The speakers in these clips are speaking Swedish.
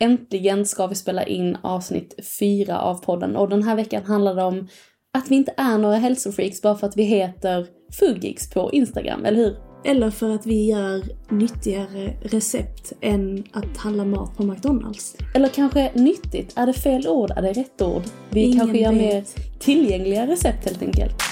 Äntligen ska vi spela in avsnitt fyra av podden och den här veckan handlar det om att vi inte är några hälsofreaks bara för att vi heter Fugix på Instagram, eller hur? Eller för att vi gör nyttigare recept än att handla mat på McDonalds. Eller kanske nyttigt, är det fel ord? Är det rätt ord? Vi Ingen kanske gör vet. mer tillgängliga recept helt enkelt.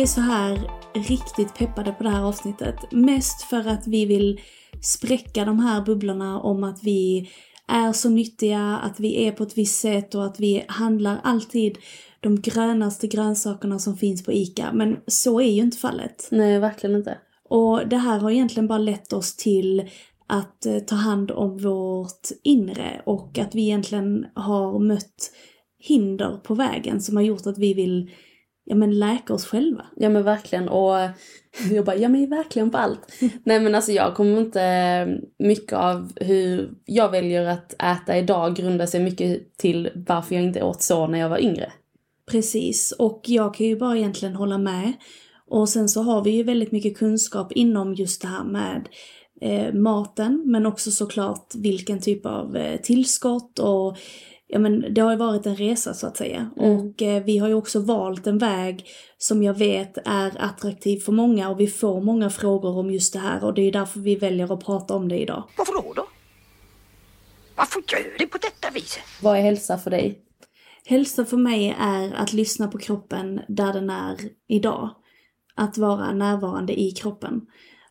Vi är så här riktigt peppade på det här avsnittet. Mest för att vi vill spräcka de här bubblorna om att vi är så nyttiga, att vi är på ett visst sätt och att vi handlar alltid de grönaste grönsakerna som finns på ICA. Men så är ju inte fallet. Nej, verkligen inte. Och det här har egentligen bara lett oss till att eh, ta hand om vårt inre och att vi egentligen har mött hinder på vägen som har gjort att vi vill ja, men läka oss själva. Ja men verkligen och jag bara, ja men verkligen på allt. Nej men alltså jag kommer inte, mycket av hur jag väljer att äta idag grundar sig mycket till varför jag inte åt så när jag var yngre. Precis, och jag kan ju bara egentligen hålla med. Och sen så har vi ju väldigt mycket kunskap inom just det här med eh, maten, men också såklart vilken typ av eh, tillskott och ja men det har ju varit en resa så att säga. Mm. Och eh, vi har ju också valt en väg som jag vet är attraktiv för många och vi får många frågor om just det här och det är därför vi väljer att prata om det idag. Varför då då? Varför gör du på detta viset? Vad är hälsa för dig? Hälsa för mig är att lyssna på kroppen där den är idag. Att vara närvarande i kroppen.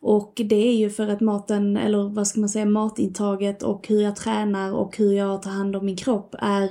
Och det är ju för att maten, eller vad ska man säga, matintaget och hur jag tränar och hur jag tar hand om min kropp är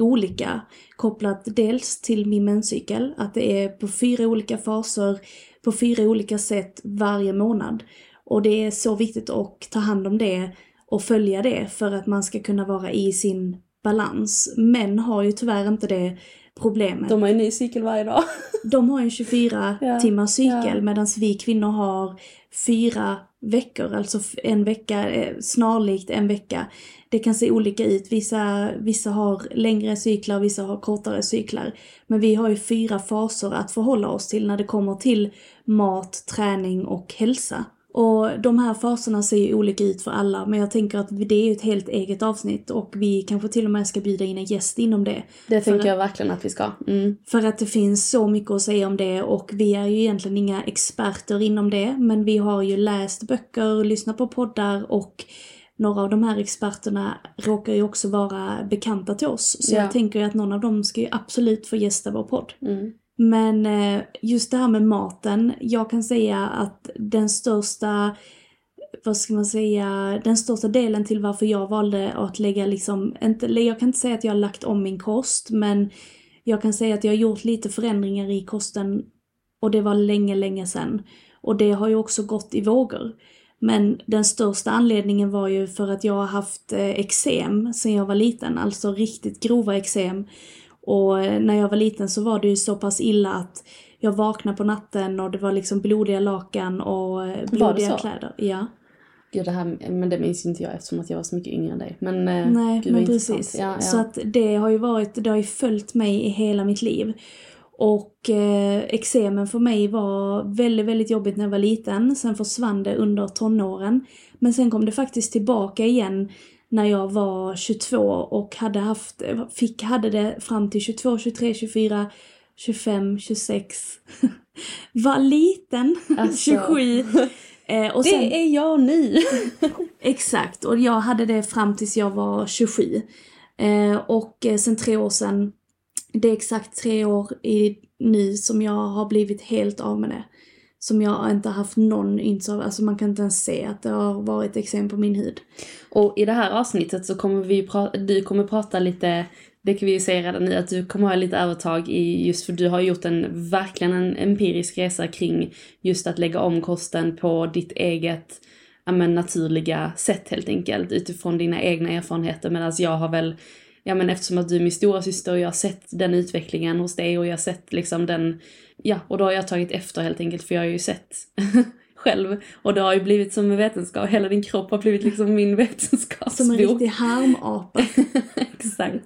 olika. Kopplat dels till min menscykel, att det är på fyra olika faser, på fyra olika sätt varje månad. Och det är så viktigt att ta hand om det och följa det för att man ska kunna vara i sin balans. Män har ju tyvärr inte det problemet. De har ju ny cykel varje dag. De har en 24 Ja, timmars cykel ja. medan vi kvinnor har fyra veckor, alltså en vecka, eh, snarlikt en vecka. Det kan se olika ut, vissa, vissa har längre cyklar, vissa har kortare cyklar. Men vi har ju fyra faser att förhålla oss till när det kommer till mat, träning och hälsa. Och de här faserna ser ju olika ut för alla, men jag tänker att det är ju ett helt eget avsnitt och vi kanske till och med ska bjuda in en gäst inom det. Det tänker jag verkligen att vi ska. Mm. för att det finns så mycket att säga om det och vi är ju egentligen inga experter inom det men vi har ju läst böcker, lyssnat på poddar och några av de här experterna råkar ju också vara bekanta till oss. Så Ja. jag tänker ju att någon av dem ska ju absolut få gästa vår podd. Mm. Men eh, just det här med maten, jag kan säga att den största, vad ska man säga, den största delen till varför jag valde att lägga liksom, inte, jag kan inte säga att jag har lagt om min kost, men jag kan säga att jag har gjort lite förändringar i kosten och det var länge, länge sedan. Och det har ju också gått i vågor. Men den största anledningen var ju för att jag har haft eh, eksem sedan jag var liten, alltså riktigt grova eksem. Och eh, när jag var liten så var det ju så pass illa att jag vaknade på natten och det var liksom blodiga lakan och eh, blodiga så? kläder. Ja. Gud, det här, men det minns inte jag eftersom att jag var så mycket yngre än dig. Men, eh, Nej, gud, men precis. Ja, ja. Så att det har ju varit, det har ju följt mig i hela mitt liv. Och eh, eksemen för mig var väldigt, väldigt jobbigt när jag var liten. Sen försvann det under tonåren. Men sen kom det faktiskt tillbaka igen när jag var 22 och hade haft, fick, hade det fram till 22, 23, 24, 25, 26. var liten, Alltså. 27. Eh, och sen, Det är jag nu! Exakt, och jag hade det fram tills jag var 27. Eh, och eh, sen tre år sedan, det är exakt tre år i, nu som jag har blivit helt av med det. Som jag inte har haft någon ynts av, alltså man kan inte ens se att det har varit eksem på min hud. Och i det här avsnittet så kommer vi prata, du kommer prata lite, det kan vi ju säga redan nu, att du kommer ha lite övertag i just för du har gjort en, verkligen en empirisk resa kring just att lägga om kosten på ditt eget ja, men, naturliga sätt helt enkelt utifrån dina egna erfarenheter medan jag har väl Ja men eftersom att du är min stora syster och jag har sett den utvecklingen hos dig och jag har sett liksom den, ja och då har jag tagit efter helt enkelt för jag har ju sett själv och det har ju blivit som en vetenskap, hela din kropp har blivit liksom min vetenskapsbok. Som en riktig harmapa. Exakt.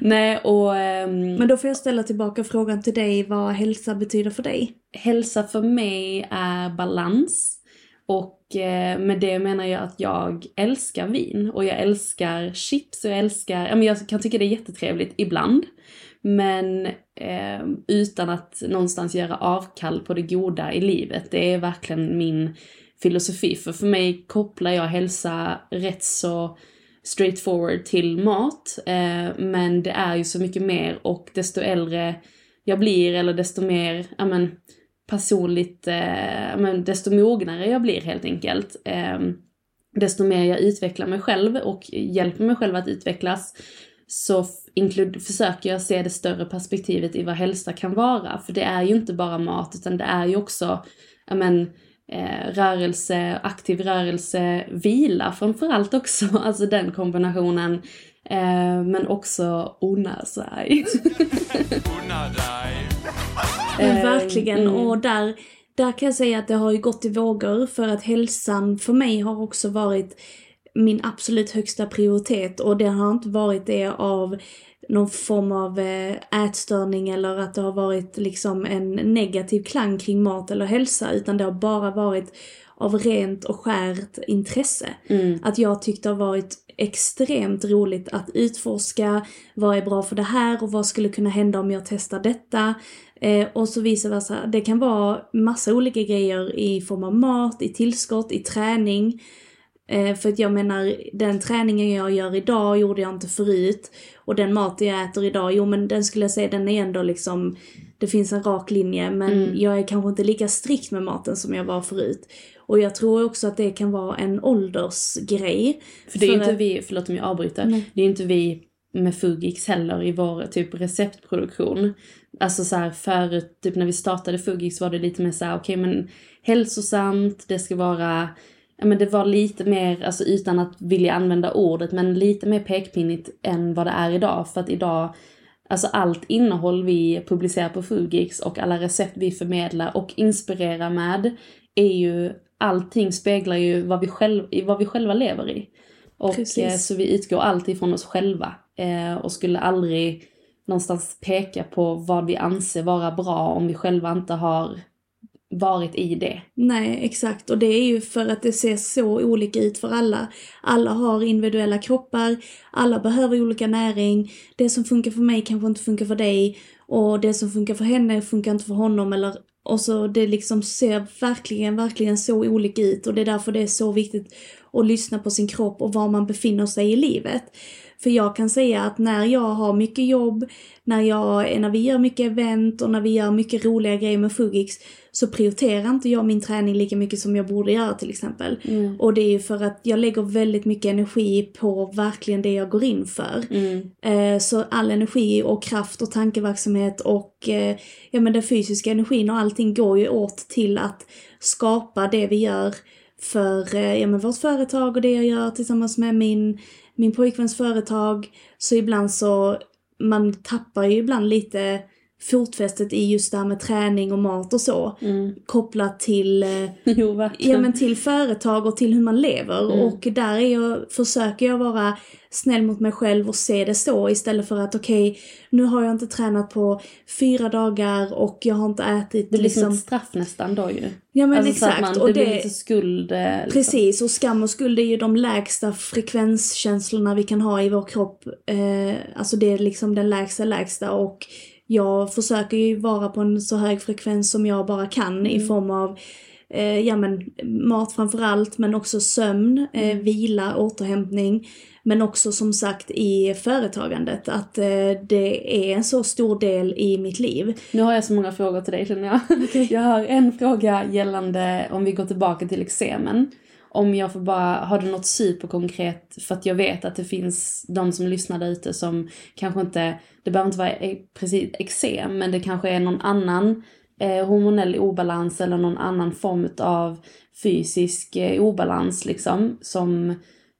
Nej och ehm, Men då får jag ställa tillbaka frågan till dig vad hälsa betyder för dig. hälsa för mig är balans. Och eh, med det menar jag att jag älskar vin och jag älskar chips och jag älskar, ja men jag kan tycka det är jättetrevligt ibland. Men eh, utan att någonstans göra avkall på det goda i livet. Det är verkligen min filosofi. För för mig kopplar jag hälsa rätt så straightforward till mat. Eh, men det är ju så mycket mer och desto äldre jag blir eller desto mer, ja men personligt, eh, ja, men desto mognare jag blir helt enkelt. Eh, desto mer jag utvecklar mig själv och hjälper mig själv att utvecklas så försöker jag se det större perspektivet i vad hälsa kan vara. För det är ju inte bara mat utan det är ju också, men, eh, rörelse, aktiv rörelse, vila framförallt också. Alltså den kombinationen. Eh, men också unna sig. Men Eh, verkligen, mm. och där, där kan jag säga att det har ju gått i vågor för att hälsan för mig har också varit min absolut högsta prioritet och det har inte varit det av någon form av eh, ätstörning eller att det har varit liksom en negativ klang kring mat eller hälsa utan det har bara varit av rent och skärt intresse. Att jag tyckte det har varit extremt roligt att utforska vad är bra för det här och vad skulle kunna hända om jag testar detta. Eh, och så vice versa. Det kan vara massa olika grejer i form av mat, i tillskott, i träning. Eh, för att jag menar, den träningen jag gör idag gjorde jag inte förut. Och den mat jag äter idag, jo men den skulle jag säga, den är ändå liksom, det finns en rak linje. Men jag är kanske inte lika strikt med maten som jag var förut. Och jag tror också att det kan vara en åldersgrej. För det är ju För inte att- vi, förlåt om jag avbryter, Nej. det är ju inte vi med Fugix heller i vår typ receptproduktion. Alltså så här förut, typ när vi startade Fugix var det lite mer så här, okej men hälsosamt, det ska vara, ja men det var lite mer, alltså utan att vilja använda ordet, men lite mer pekpinnigt än vad det är idag. För att idag, alltså allt innehåll vi publicerar på Fugix och alla recept vi förmedlar och inspirerar med är ju, allting speglar ju vad vi, själv, vad vi själva lever i. Och Precis. eh, så vi utgår alltid från oss själva eh, och skulle aldrig någonstans peka på vad vi anser vara bra om vi själva inte har varit i det. Nej, exakt. Och det är ju för att det ser så olika ut för alla. Alla har individuella kroppar, alla behöver olika näring. Det som funkar för mig kanske inte funkar för dig. Och det som funkar för henne funkar inte för honom. Eller, och så det liksom ser verkligen, verkligen så olika ut. Och det är därför det är så viktigt att lyssna på sin kropp och var man befinner sig i livet. För jag kan säga att när jag har mycket jobb, när, jag, när vi gör mycket event och när vi gör mycket roliga grejer med Fugix så prioriterar inte jag min träning lika mycket som jag borde göra till exempel. Och det är ju för att jag lägger väldigt mycket energi på verkligen det jag går in för. Eh, så all energi och kraft och tankeverksamhet och eh, ja, men den fysiska energin och allting går ju åt till att skapa det vi gör för eh, ja, men vårt företag och det jag gör tillsammans med min, min pojkväns företag. Så ibland så, man tappar ju ibland lite fotfästet i just det här med träning och mat och så. Kopplat till, eh, Jo, verkligen. ja, men till företag och till hur man lever. Mm. Och där är jag, försöker jag vara snäll mot mig själv och se det så istället för att okej, nu har jag inte tränat på fyra dagar och jag har inte ätit Det blir som liksom... ett straff nästan då ju. Ja men alltså, exakt. man, och det det, blir lite skuld. eh, Liksom. Precis, och skam och skuld är ju de lägsta frekvenskänslorna vi kan ha i vår kropp. Eh, alltså det är liksom den lägsta lägsta och jag försöker ju vara på en så hög frekvens som jag bara kan i form av eh, ja men mat framförallt men också sömn, eh, vila, återhämtning. Men också som sagt i företagandet att eh, det är en så stor del i mitt liv. Nu har jag så många frågor till dig känner jag. Jag har en fråga gällande, om vi går tillbaka till exemen. Om jag får bara, har du något superkonkret? För att jag vet att det finns de som lyssnar där ute som kanske inte, det behöver inte vara e-, precis eksem, men det kanske är någon annan eh, hormonell obalans eller någon annan form av fysisk eh, obalans liksom. Som,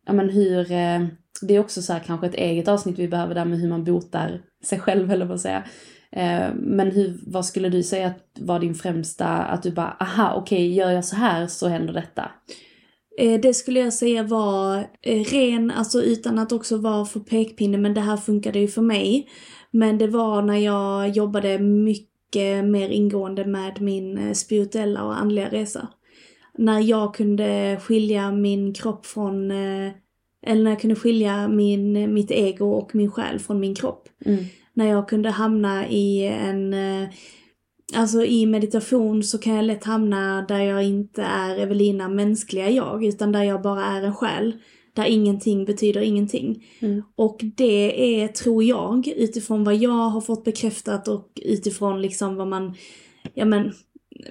ja men hur, eh, det är också så här kanske ett eget avsnitt vi behöver där med hur man botar sig själv eller vad säga. Eh, men hur, vad skulle du säga att var din främsta, att du bara aha okej gör jag så här så händer detta? Eh, Det skulle jag säga var eh, ren, alltså utan att också vara för pekpinne, men det här funkade ju för mig. Men det var när jag jobbade mycket mer ingående med min eh, spirituella och andliga resa. När jag kunde skilja min kropp från, eller när jag kunde skilja min, mitt ego och min själ från min kropp. Mm. När jag kunde hamna i en Alltså i meditation så kan jag lätt hamna där jag inte är Evelina mänskliga jag, utan där jag bara är en själ. Där ingenting betyder ingenting. Mm. Och det är, tror jag, utifrån vad jag har fått bekräftat och utifrån liksom vad man, ja men,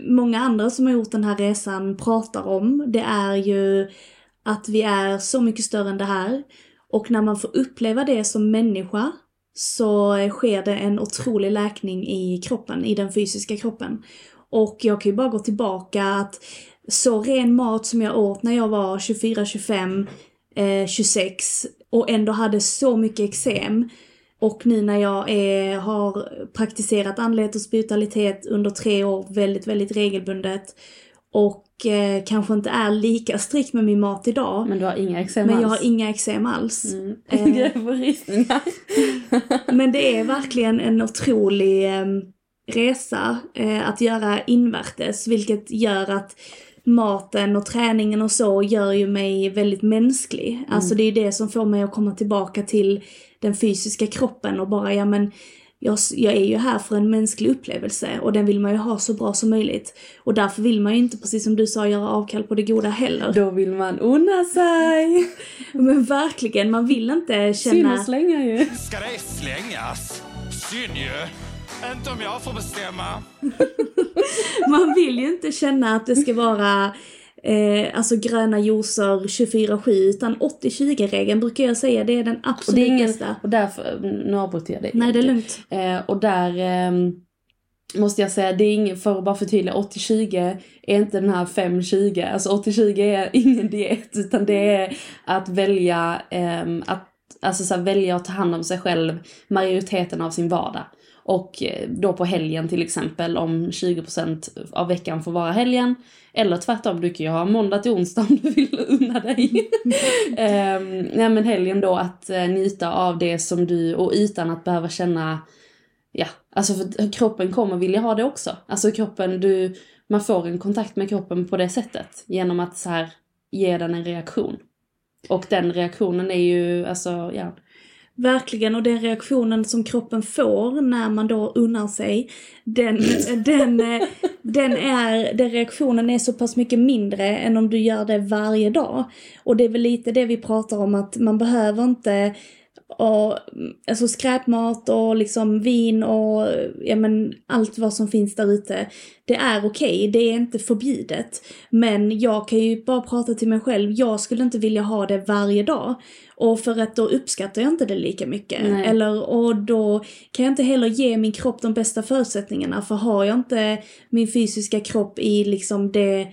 många andra som har gjort den här resan pratar om, det är ju att vi är så mycket större än det här. Och när man får uppleva det som människa så sker det en otrolig läkning i kroppen, i den fysiska kroppen. Och jag kan ju bara gå tillbaka att så ren mat som jag åt när jag var 24, 25, eh, 26 och ändå hade så mycket eksem. Och nu när jag är, har praktiserat andlighet och spiritualitet under tre år väldigt, väldigt regelbundet och eh, kanske inte är lika strikt med min mat idag. Men du har inga eksem Men jag alls? har inga eksem alls. Mm. Eh. Men det är verkligen en otrolig eh, resa eh, att göra invärtes, vilket gör att maten och träningen och så gör ju mig väldigt mänsklig. Alltså det är det som får mig att komma tillbaka till den fysiska kroppen och bara, ja men jag, jag är ju här för en mänsklig upplevelse och den vill man ju ha så bra som möjligt. Och därför vill man ju inte, precis som du sa, göra avkall på det goda heller. Då vill man unna sig. Men verkligen, man vill inte Synd känna... att slänga ju. Ska det slängas? Synd ju. Inte om jag får bestämma. Man vill ju inte känna att det ska vara eh, alltså gröna juicer 24-7 utan 80-20-regeln brukar jag säga, det är den Och absolut det är ingen, bästa. och därför, nu avbryter jag dig. Nej, det är lugnt. Eh, och där ehm, måste jag säga, det är ingen, för att bara förtydliga, 80-20 är inte den här 5-20. Alltså 80-20 är ingen diet, utan det är att välja, ehm, att, alltså så här, välja att ta hand om sig själv majoriteten av sin vardag. Och eh, då på helgen till exempel, om 20% av veckan får vara helgen. Eller tvärtom, du kan ju ha måndag till onsdag om du vill unna dig. Ehm, nej men helgen då att eh, njuta av det som du, och utan att behöva känna Ja, alltså för kroppen kommer vilja ha det också. Alltså kroppen, du, man får en kontakt med kroppen på det sättet. Genom att så här ge den en reaktion. Och den reaktionen är ju, alltså ja. Verkligen, och den reaktionen som kroppen får när man då unnar sig, den, den, den, är, den reaktionen är så pass mycket mindre än om du gör det varje dag. Och det är väl lite det vi pratar om, att man behöver inte och, alltså skräpmat och liksom vin och ja men allt vad som finns där ute. Det är okej, det är inte förbjudet. Men jag kan ju bara prata till mig själv, jag skulle inte vilja ha det varje dag. Och för att då uppskattar jag inte det lika mycket. Nej. Eller, och då kan jag inte heller ge min kropp de bästa förutsättningarna. För har jag inte min fysiska kropp i liksom det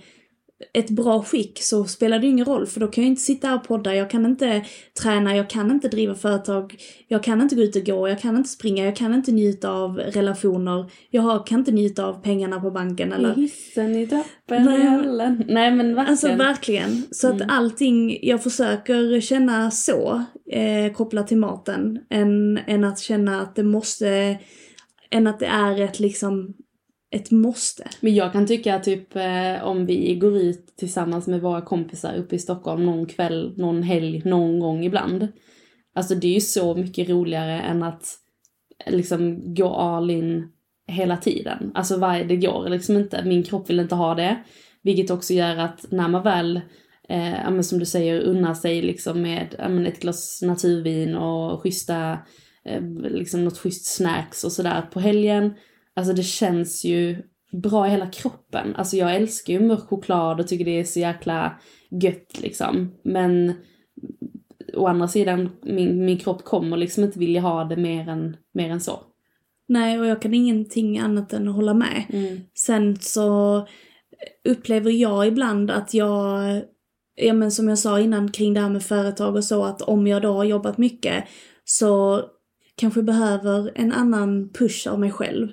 ett bra skick så spelar det ingen roll för då kan jag inte sitta här och podda, jag kan inte träna, jag kan inte driva företag, jag kan inte gå ut och gå, jag kan inte springa, jag kan inte njuta av relationer, jag kan inte njuta av pengarna på banken eller... I hissen, i trappen, Nej. i hallen. Nej men verkligen. Alltså verkligen. Så att Mm. allting, jag försöker känna så, eh, kopplat till maten, än, än att känna att det måste, än att det är ett liksom, ett måste. Men jag kan tycka typ eh, om vi går ut tillsammans med våra kompisar uppe i Stockholm någon kväll, någon helg, någon gång ibland. Alltså det är ju så mycket roligare än att eh, liksom gå all in hela tiden. Alltså varje, det går liksom inte. Min kropp vill inte ha det. Vilket också gör att när man väl, eh, ja, men som du säger, unnar sig liksom med ja, men ett glas naturvin och schyssta, eh, liksom något schysst snacks och sådär på helgen. Alltså det känns ju bra i hela kroppen. Alltså jag älskar ju mörk choklad och tycker det är så jäkla gött liksom. Men å andra sidan, min, min kropp kommer liksom inte vilja ha det mer än, mer än så. Nej, och jag kan ingenting annat än att hålla med. Mm. Sen så upplever jag ibland att jag, ja men som jag sa innan kring det här med företag och så, att om jag då har jobbat mycket så kanske behöver en annan push av mig själv.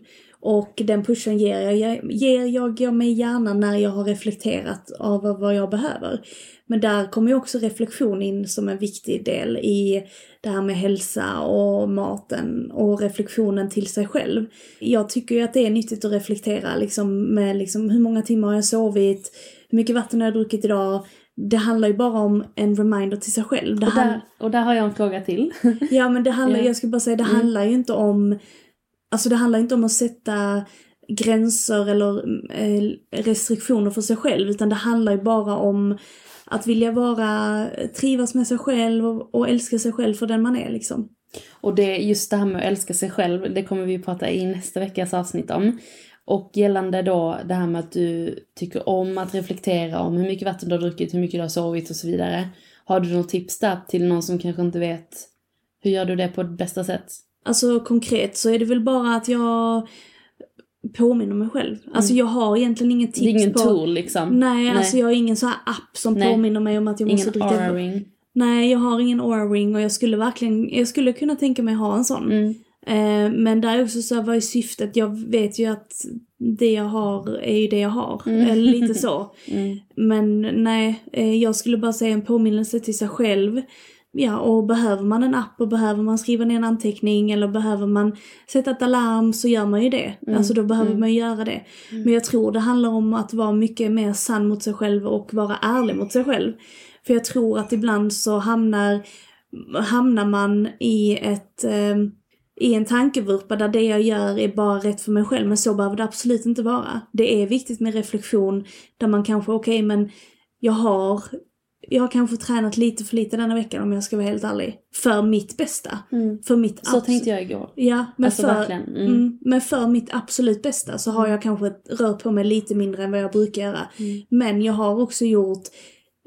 Och den pushen ger jag, ger jag, jag mig gärna när jag har reflekterat över vad jag behöver. Men där kommer ju också reflektion in som en viktig del i det här med hälsa och maten och reflektionen till sig själv. Jag tycker ju att det är nyttigt att reflektera liksom med liksom hur många timmar har jag sovit, hur mycket vatten har jag druckit idag. Det handlar ju bara om en reminder till sig själv. Det Och, där, och där har jag en fråga till. Ja men det handlar, Ja. jag skulle bara säga, det Mm. handlar ju inte om, alltså det handlar inte om att sätta gränser eller eh, restriktioner för sig själv utan det handlar ju bara om att vilja vara, trivas med sig själv och, och älska sig själv för den man är liksom. Och det, just det här med att älska sig själv, det kommer vi prata i nästa veckas avsnitt om. Och gällande då det här med att du tycker om att reflektera om hur mycket vatten du har druckit, hur mycket du har sovit och så vidare. Har du något tips där till någon som kanske inte vet? Hur gör du det på bästa sätt? Alltså konkret så är det väl bara att jag påminner mig själv. Alltså jag har egentligen inget tips Mm. Det är ingen på... tool liksom? Nej, alltså jag har ingen så här app som Nej. påminner mig om att jag måste Ingen dricka... aura-ring? Nej, jag har ingen aura-ring och jag skulle verkligen, jag skulle kunna tänka mig ha en sån. Mm. Eh, men där är också så här, vad är syftet? Jag vet ju att det jag har är ju det jag har. Mm. Eller lite så. Mm. Men nej, eh, jag skulle bara säga en påminnelse till sig själv. Ja, och behöver man en app och behöver man skriva ner en anteckning eller behöver man sätta ett alarm så gör man ju det. Mm. Alltså då behöver Mm. man ju göra det. Men jag tror det handlar om att vara mycket mer sann mot sig själv och vara ärlig mot sig själv. För jag tror att ibland så hamnar, hamnar man i ett eh, i en tankevurpa där det jag gör är bara rätt för mig själv, men så behöver det absolut inte vara. Det är viktigt med reflektion där man kanske, okej men jag har, jag har kanske tränat lite för lite denna veckan om jag ska vara helt ärlig. För mitt bästa. Mm. För mitt Så tänkte jag igår. Ja, men, Alltså för, mm. mm, men för mitt absolut bästa så har jag kanske rört på mig lite mindre än vad jag brukar göra. Mm. Men jag har också gjort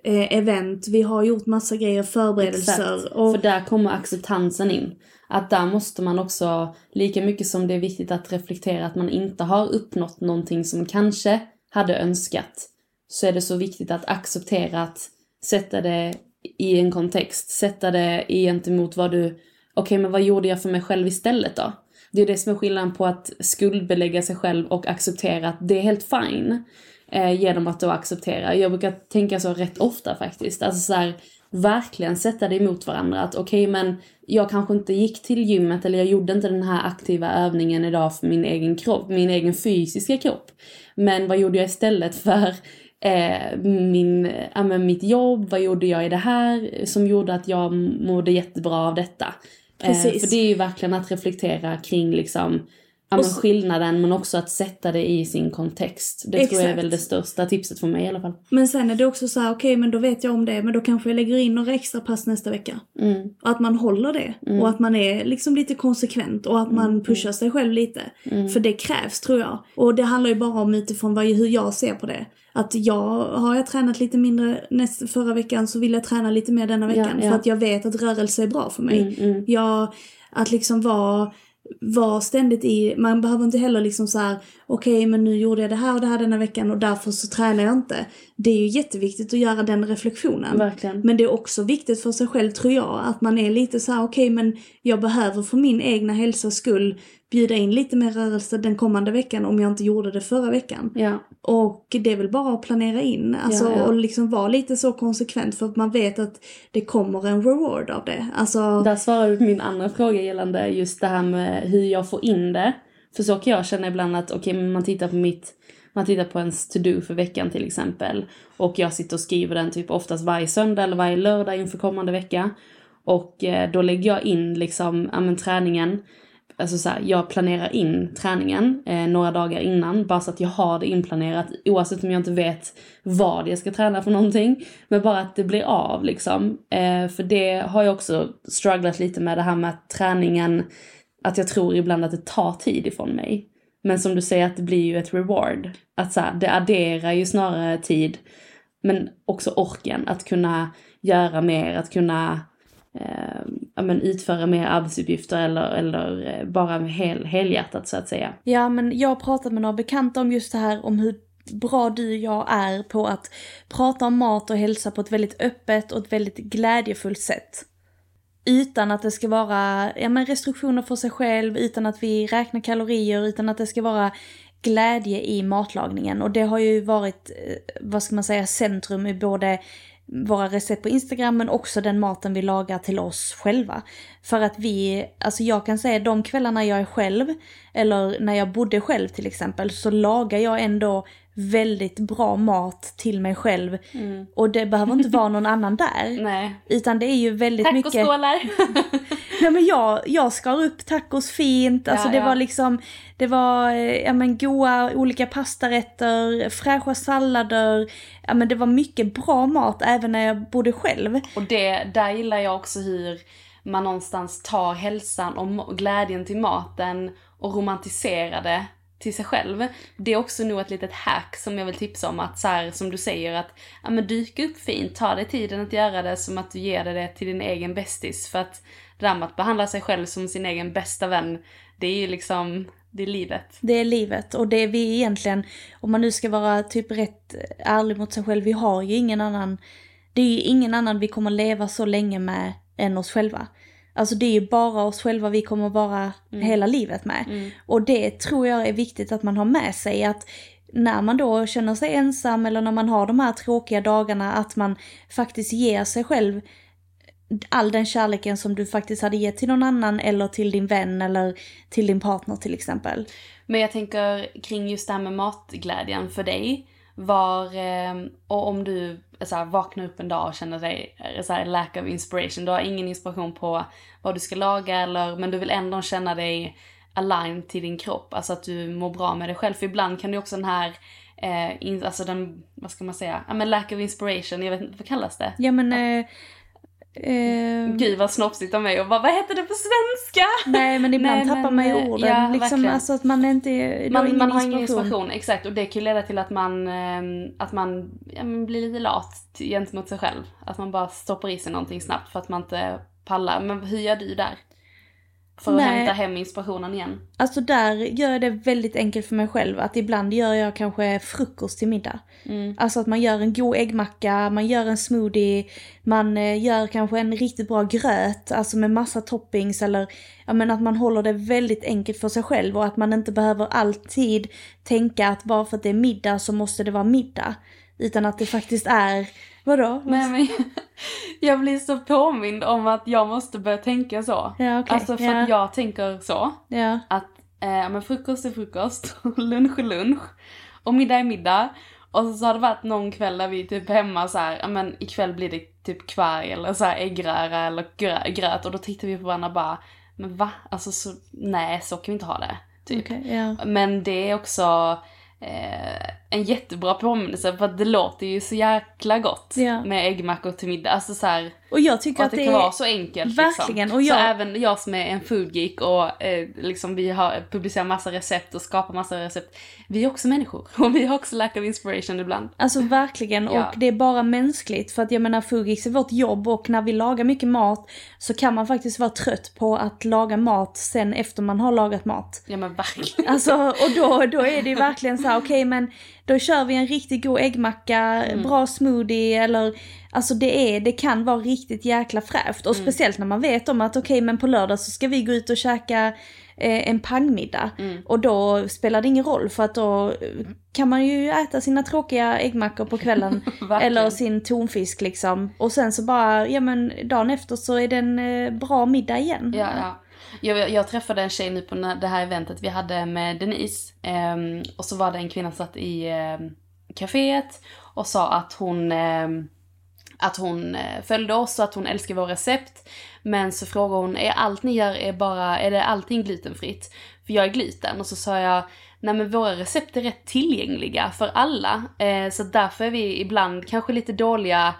eh, event, vi har gjort massa grejer, förberedelser. Exakt. Och, För där kommer acceptansen in. Att där måste man också, lika mycket som det är viktigt att reflektera att man inte har uppnått någonting som kanske hade önskat, så är det så viktigt att acceptera att sätta det i en kontext, sätta det gentemot vad du, okej men vad gjorde jag för mig själv istället då? Det är det som är skillnaden på att skuldbelägga sig själv och acceptera att det är helt fine. Eh, genom att då acceptera. Jag brukar tänka så rätt ofta faktiskt. Alltså så här, verkligen sätta det emot varandra. Att okej men jag kanske inte gick till gymmet eller jag gjorde inte den här aktiva övningen idag för min egen kropp, min egen fysiska kropp. Men vad gjorde jag istället för eh, min, ja, men mitt jobb? Vad gjorde jag i det här som gjorde att jag mådde jättebra av detta? Eh, Precis. för det är ju verkligen att reflektera kring liksom Ja, men skillnaden men också att sätta det i sin kontext. Det tror jag är Exakt. väl det största tipset för mig i alla fall. men sen är det också så här, okej men då vet jag om det, men då kanske jag lägger in några extra pass nästa vecka. Mm. Och att man håller det. Mm. Och att man är liksom lite konsekvent och att man pushar sig själv lite. Mm. För det krävs tror jag. Och det handlar ju bara om utifrån vad, hur jag ser på det. Att jag, har jag tränat lite mindre näst, förra veckan så vill jag träna lite mer denna veckan. Ja, ja. För att jag vet att rörelse är bra för mig. Mm, mm. Jag, att liksom vara, vara ständigt i, man behöver inte heller liksom så här, okej men nu gjorde jag det här och det här denna veckan och därför så tränar jag inte. Det är ju jätteviktigt att göra den reflektionen. Verkligen. Men det är också viktigt för sig själv tror jag, att man är lite så här: okej men jag behöver för min egna hälsas skull bjuda in lite mer rörelse den kommande veckan om jag inte gjorde det förra veckan. Ja. Och det är väl bara att planera in, alltså Ja, ja. och liksom vara lite så konsekvent för att man vet att det kommer en reward av det. Alltså, Där svarar du på min andra fråga gällande just det här med hur jag får in det. För så kan jag känna ibland att okej, men man tittar på mitt man tittar på ens to-do för veckan till exempel. Och jag sitter och skriver den typ oftast varje söndag eller varje lördag inför kommande vecka. Och eh, då lägger jag in liksom, ja men träningen. Alltså så här, jag planerar in träningen eh, några dagar innan. Bara så att jag har det inplanerat oavsett om jag inte vet vad jag ska träna för någonting. Men bara att det blir av liksom. Eh, för det har jag också strugglat lite med det här med att träningen, att jag tror ibland att det tar tid ifrån mig. Men som du säger att det blir ju ett reward. Att så här, det adderar ju snarare tid. Men också orken att kunna göra mer, att kunna eh, ja, men utföra mer arbetsuppgifter eller, eller eh, bara med hel, helhjärtat så att säga. Ja, men jag har pratat med några bekanta om just det här om hur bra du och jag är på att prata om mat och hälsa på ett väldigt öppet och ett väldigt glädjefullt sätt. Utan att det ska vara ja, men restriktioner för sig själv, utan att vi räknar kalorier, utan att det ska vara glädje i matlagningen. Och det har ju varit, eh, vad ska man säga, centrum i både våra recept på Instagram men också den maten vi lagar till oss själva. För att vi, alltså jag kan säga de kvällarna jag är själv, eller när jag bodde själv till exempel, så lagar jag ändå väldigt bra mat till mig själv. Och det behöver inte vara någon annan där. Nej. Utan det är ju väldigt mycket... Tacoskålar! Nej men jag, jag skar upp tacos fint, alltså Ja, det ja. var liksom, det var eh, ja men goa olika pastarätter, fräscha sallader, ja men det var mycket bra mat även när jag bodde själv. Och det, där gillar jag också hur man någonstans tar hälsan och glädjen till maten och romantiserar det till sig själv. Det är också nog ett litet hack som jag vill tipsa om att så här, som du säger att ja, men dyka upp fint, ta dig tiden att göra det som att du ger det till din egen bästis. För att där med att behandla sig själv som sin egen bästa vän, det är ju liksom, det är livet. Det är livet och det är vi egentligen, om man nu ska vara typ rätt ärlig mot sig själv, vi har ju ingen annan, det är ju ingen annan vi kommer leva så länge med än oss själva. Alltså det är ju bara oss själva vi kommer vara hela livet med. Och det tror jag är viktigt att man har med sig att när man då känner sig ensam eller när man har de här tråkiga dagarna att man faktiskt ger sig själv all den kärleken som du faktiskt hade gett till någon annan eller till din vän eller till din partner till exempel. Men jag tänker kring just det här med matglädjen för dig. Var, eh, och om du så här, vaknar upp en dag och känner dig eh, så här, lack of inspiration. Du har ingen inspiration på vad du ska laga eller, men du vill ändå känna dig aligned till din kropp. Alltså att du mår bra med dig själv. För ibland kan det också den här, eh, in, alltså den, vad ska man säga, ja men lack of inspiration, jag vet inte, vad kallas det? Ja men... Eh, eh, Gud vad snopsigt av mig och bara, vad heter det på svenska? nej men ibland Nej, tappar men, man eh, ju orden. ja, liksom, verkligen. alltså att man inte... du har Man, ingen man har ingen inspiration, exakt. Och det kan ju leda till att man, eh, att man ja, men blir lite lat gentemot sig själv. Att man bara stoppar i sig någonting snabbt för att man inte pallar. Men hur gör du där? För att Nej. hämta hem inspirationen igen. Alltså där gör jag det väldigt enkelt för mig själv. Att ibland gör jag kanske frukost till middag. Alltså att man gör en god äggmacka, man gör en smoothie, man eh, gör kanske en riktigt bra gröt, alltså med massa toppings eller ja men att man håller det väldigt enkelt för sig själv och att man inte behöver alltid tänka att bara för att det är middag så måste det vara middag. Utan att det faktiskt är, vadå? Nej, men jag blir så påmind om att jag måste börja tänka så. Ja, okej, Alltså för ja. att jag tänker så. Ja. Att eh, men frukost är frukost, lunch är lunch och middag är middag. Och så, så har det varit någon kväll där vi typ hemma så här, men ikväll blir det typ kvarg eller så här äggröra eller grö- gröt och då tittar vi på varandra och bara, men va? Alltså så, nej så kan vi inte ha det. Typ. Okej, ja. Men det är också, eh, en jättebra påminnelse för att det låter ju så jäkla gott Ja. med äggmackor till middag. Alltså så här, Och jag tycker och att att det, kan vara så enkelt. Verkligen, Liksom. och jag- Så även jag som är en foodgeek och eh, liksom vi har publicerat massa recept och skapar massa recept. Vi är också människor och vi har också lack of inspiration ibland. Alltså verkligen, Ja. och det är bara mänskligt. För att jag menar, Fugix är vårt jobb och när vi lagar mycket mat så kan man faktiskt vara trött på att laga mat sen efter man har lagat mat. Ja men verkligen. Alltså, och då, då är det ju verkligen så här, okej men då kör vi en riktigt god äggmacka, bra smoothie eller Alltså det är, det kan vara riktigt jäkla fräscht och speciellt när man vet om att okej men på lördag så ska vi gå ut och käka eh, en pangmiddag. Och då spelar det ingen roll för att då kan man ju äta sina tråkiga äggmackor på kvällen. Eller sin tonfisk liksom. Och sen så bara, ja men dagen efter så är det en eh, bra middag igen. Ja, ja. Jag, jag träffade en tjej nu på det här eventet vi hade med Denise. Um, och så var det en kvinna som satt i um, kaféet och sa att hon, um, att hon eh, följde oss och att hon älskar våra recept. Men så frågade hon, är allt ni gör är bara, är det allting glutenfritt? För jag är gluten. Och så sa jag, nej men våra recept är rätt tillgängliga för alla. Eh, så därför är vi ibland kanske lite dåliga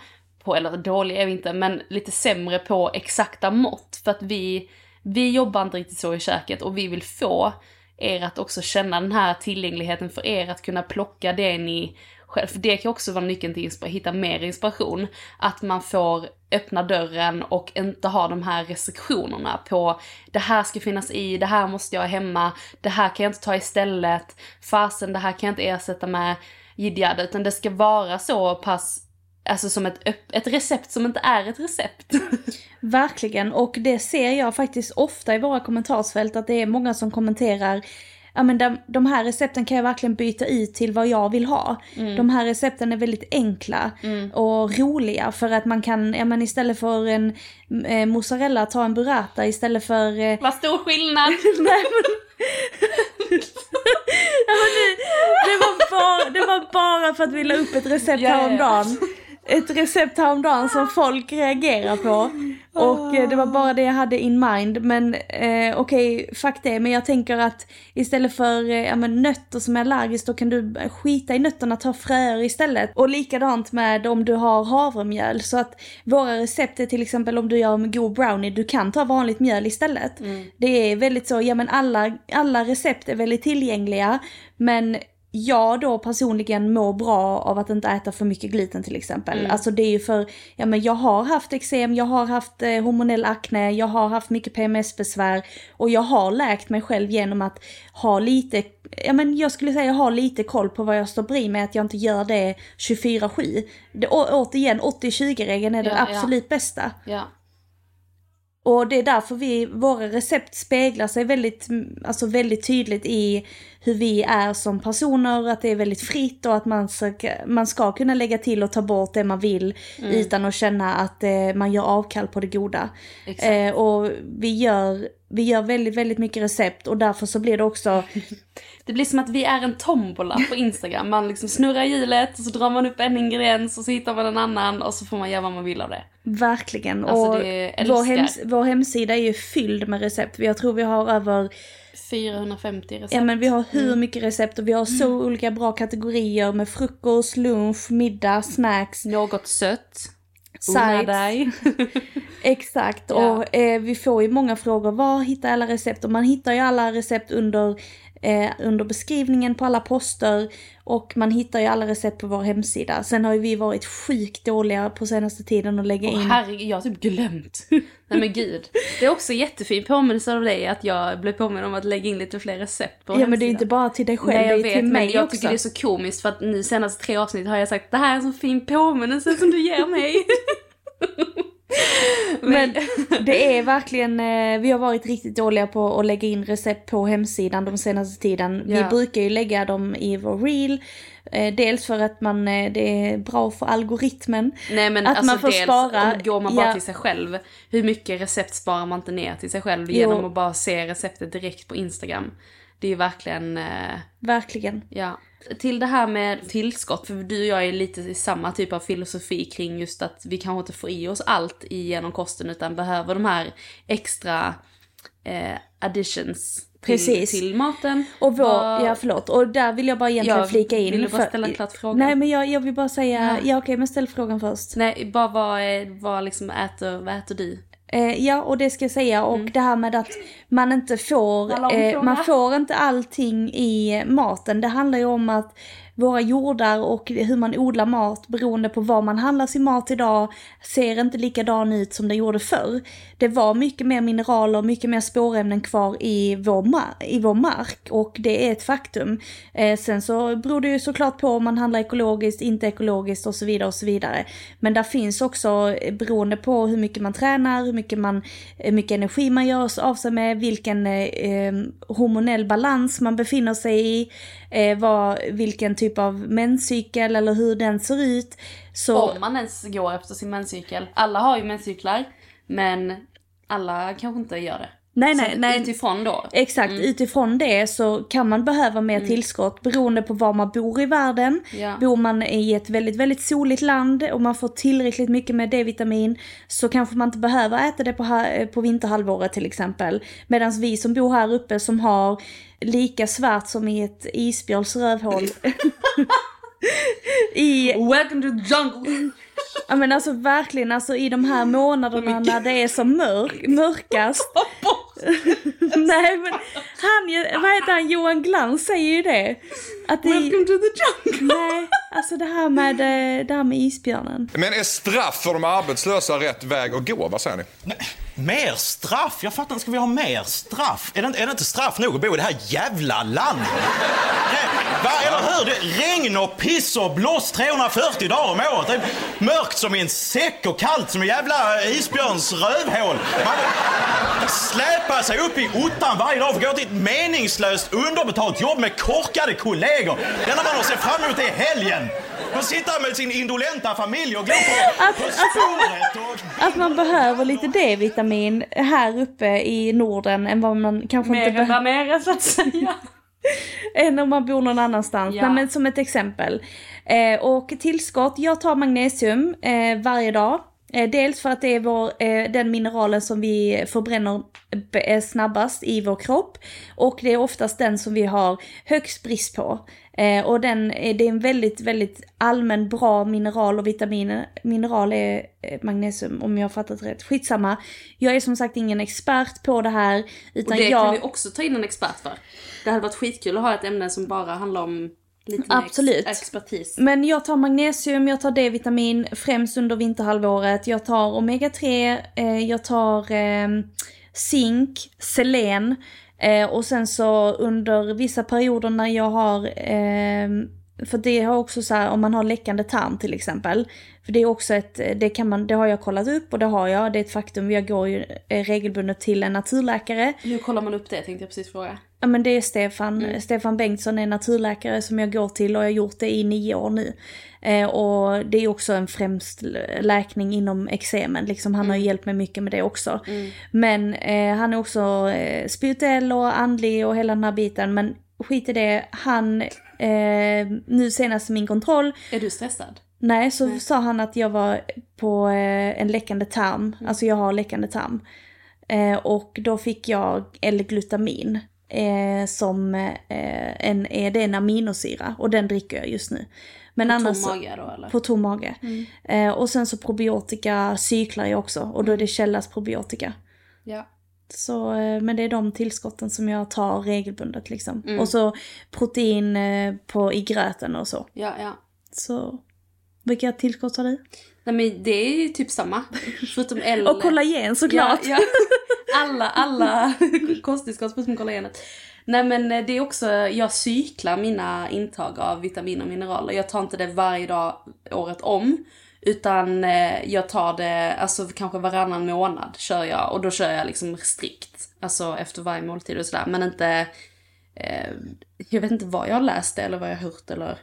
på, eller dåliga är vi inte, men lite sämre på exakta mått. För att vi, vi jobbar inte riktigt så i köket och vi vill få er att också känna den här tillgängligheten för er att kunna plocka det ni själv. För det kan också vara nyckeln till att hitta mer inspiration. Att man får öppna dörren och inte ha de här restriktionerna på det här ska finnas i, det här måste jag ha hemma, det här kan jag inte ta istället, fasen det här kan jag inte ersätta med jidjade. utan det ska vara så pass Alltså som ett, ett recept som inte är ett recept. Verkligen, och det ser jag faktiskt ofta i våra kommentarsfält att det är många som kommenterar Ja men de, de här recepten kan jag verkligen byta ut till vad jag vill ha. De här recepten är väldigt enkla och roliga för att man kan, ja men istället för en eh, mozzarella ta en burrata istället för eh, Vad stor skillnad! Nej men... ja, men det, det, var bara, det var bara för att vi la upp ett recept ja. häromdagen. Ett recept häromdagen som folk reagerar på. Och eh, det var bara det jag hade in mind. Men eh, okej, fuck det. Men jag tänker att istället för eh, ja, men nötter som är allergiskt då kan du skita i nötterna, ta fröer istället. Och likadant med om du har havremjöl. Så att våra recept är till exempel om du gör en god brownie, du kan ta vanligt mjöl istället. Det är väldigt så, ja men alla, alla recept är väldigt tillgängliga. Men jag då personligen mår bra av att inte äta för mycket gluten till exempel. Alltså det är ju för, ja men jag har haft eksem, jag har haft eh, hormonell akne, jag har haft mycket PMS-besvär och jag har läkt mig själv genom att ha lite, ja men jag skulle säga jag har lite koll på vad jag stoppar i mig, att jag inte gör det 24-7. Det, å, återigen, 80-20-regeln är den Ja, ja. absolut bästa. ja. Och det är därför vi, våra recept speglar sig väldigt, mm, alltså väldigt tydligt i hur vi är som personer, att det är väldigt fritt och att man ska, man ska kunna lägga till och ta bort det man vill utan att känna att eh, man gör avkall på det goda. Eh, och vi gör, vi gör väldigt, väldigt mycket recept och därför så blir det också, Det blir som att vi är en tombola på Instagram. Man liksom snurrar hjulet och så drar man upp en ingrediens och så hittar man en annan och så får man göra vad man vill av det. verkligen. Alltså, och det vår, hems, vår hemsida är ju fylld med recept. Jag tror vi har över 450 recept. Ja men vi har hur mycket recept och vi har så olika bra kategorier med frukost, lunch, middag, snacks, Något sött. Unna dig. Exakt, Ja. och eh, vi får ju många frågor, var hittar alla recept? Och man hittar ju alla recept under, eh, under beskrivningen på alla poster och man hittar ju alla recept på vår hemsida. Sen har ju vi varit sjukt dåliga på senaste tiden att lägga Åh in. herregud, jag har typ glömt. Nej men gud. Det är också jättefin påminnelse av dig att jag blev påminn om att lägga in lite fler recept på ja men det är hemsida. inte bara till dig själv, Nej jag det är vet, till men mig jag också. tycker det är så komiskt för att nu senaste tre avsnitt har jag sagt det här är en så fin påminnelse som du ger mig. Men det är verkligen, eh, vi har varit riktigt dåliga på att lägga in recept på hemsidan de senaste tiden. Vi Ja. brukar ju lägga dem i vår reel. Eh, dels för att man, eh, det är bra för algoritmen. Nej men Att alltså man får dels spara, går man bara ja. till sig själv. Hur mycket recept sparar man inte ner till sig själv Jo. genom att bara se receptet direkt på Instagram. Det är ju verkligen, Verkligen. ja. Till det här med tillskott, för du och jag är lite i samma typ av filosofi kring just att vi kanske inte får i oss allt genom kosten utan behöver de här extra eh, additions Precis. till maten. Och vår, Vad- ja förlåt, och där vill jag bara egentligen Jag flika in. ville bara för- ställa klart frågan. Nej men jag, jag vill bara säga, Ja. ja, okej men ställ frågan först. Nej, bara vad, vad liksom äter, vad äter du? Eh, ja, och det ska jag säga. Och det här med att man inte får, eh, man får inte allting i maten. Det handlar ju om att våra jordar och hur man odlar mat beroende på var man handlar sin mat idag ser inte likadan ut som det gjorde förr. Det var mycket mer mineraler, mycket mer spårämnen kvar i vår, ma- i vår mark och det är ett faktum. Eh, sen så beror det ju såklart på om man handlar ekologiskt, inte ekologiskt och så vidare och så vidare. Men där finns också, eh, beroende på hur mycket man tränar, hur mycket, man, hur mycket energi man gör av sig med, vilken eh, eh, hormonell balans man befinner sig i, eh, vad, vilken typ Typ av menscykel eller hur den ser ut. Så, Om man ens går efter sin menscykel. Alla har ju menscyklar, men alla kanske inte gör det nej, nej, nej. utifrån då. Exakt, utifrån det så kan man behöva mer tillskott beroende på var man bor i världen. Ja. Bor man i ett väldigt, väldigt soligt land och man får tillräckligt mycket med D-vitamin så kanske man inte behöver äta det på, på vinterhalvåret till exempel. Medan vi som bor här uppe som har lika svart som i ett isbjörns rövhål. I, Welcome to the jungle! ja men alltså verkligen, alltså i de här månaderna när det är som mörk, mörkast. Nej men han, vad heter han, Johan Glans säger ju det. Att det, Welcome to the jungle! nej, alltså det här med, eh, det här med isbjörnen. Men är straff för de arbetslösa rätt väg att gå? Vad säger ni? Mer straff? Jag fattar inte, ska vi ha mer straff? Är det, inte- är det inte straff nog att bo i det här jävla landet? Va, eller hur? Det regn och piss och blåst 340 dagar om året. Det är mörkt som i en säck och kallt som en jävla isbjörns rövhål. Man släpar sig upp i ottan varje dag för att gå till ett meningslöst underbetalt jobb med korkade kollegor. Det enda man har sett fram emot är helgen. Man sitter med sin indolenta familj och glor på, Att- på alltså-. Och... Att man behöver lite D-vitamin här uppe i Norden än vad man kanske inte Mer än behöver. mera så att säga. än om man bor någon annanstans. Ja. Nej, men som ett exempel. Eh, och tillskott, jag tar magnesium eh, varje dag. Eh, dels för att det är vår, eh, den mineralen som vi förbränner eh, snabbast i vår kropp. Och det är oftast den som vi har högst brist på. Och den, det är en väldigt, väldigt allmän bra mineral och vitaminer. Mineral är magnesium om jag har fattat rätt. Skitsamma. Jag är som sagt ingen expert på det här. Och Utan det jag... kan vi också ta in en expert för. Det hade varit skitkul att ha ett ämne som bara handlar om lite Absolut. Ex- expertis. Men jag tar magnesium, jag tar D-vitamin främst under vinterhalvåret. Jag tar omega-3, eh, jag tar eh, zink, selen. Eh, och sen så under vissa perioder när jag har, eh, för det har också så här om man har läckande tarm till exempel. För det är också ett, det kan man, det har jag kollat upp och det har jag, det är ett faktum. Jag går ju eh, regelbundet till en naturläkare. Hur kollar man upp det tänkte jag precis fråga. Ja men det är Stefan, Stefan Bengtsson är naturläkare som jag går till och jag har gjort det i nio år nu. Eh, och det är också en främst läkning inom eksemen, liksom han har ju hjälpt mig mycket med det också. Men eh, han är också eh, spirituell och andlig och hela den här biten, men skit i det, han, eh, nu senast min kontroll, Är du stressad? Nej, så sa han att jag var på eh, en läckande tarm. Alltså jag har läckande tarm. Eh, och då fick jag L-glutamin. Eh, som eh, en, är det är en aminosyra och den dricker jag just nu. Men På annars, tom mage då eller? På tom mage. Eh, och sen så probiotika cyklar jag också och då är det Källas probiotika. Ja. Så, eh, men det är de tillskotten som jag tar regelbundet liksom. Och så protein eh, på, i gröten och så. Ja, ja. Så vilka tillskott har du? Nej men det är ju typ samma. Förutom L. Och kollagen såklart. Ja, ja. Alla, alla kosttillskott förutom kollagenet. Nej men eh, det är också, jag cyklar mina intag av vitaminer och mineraler. Jag tar inte det varje dag året om. Utan eh, jag tar det, alltså kanske varannan månad kör jag. Och då kör jag liksom strikt. Alltså efter varje måltid och sådär. Men inte, eh, jag vet inte vad jag har läst det eller vad jag har hört eller.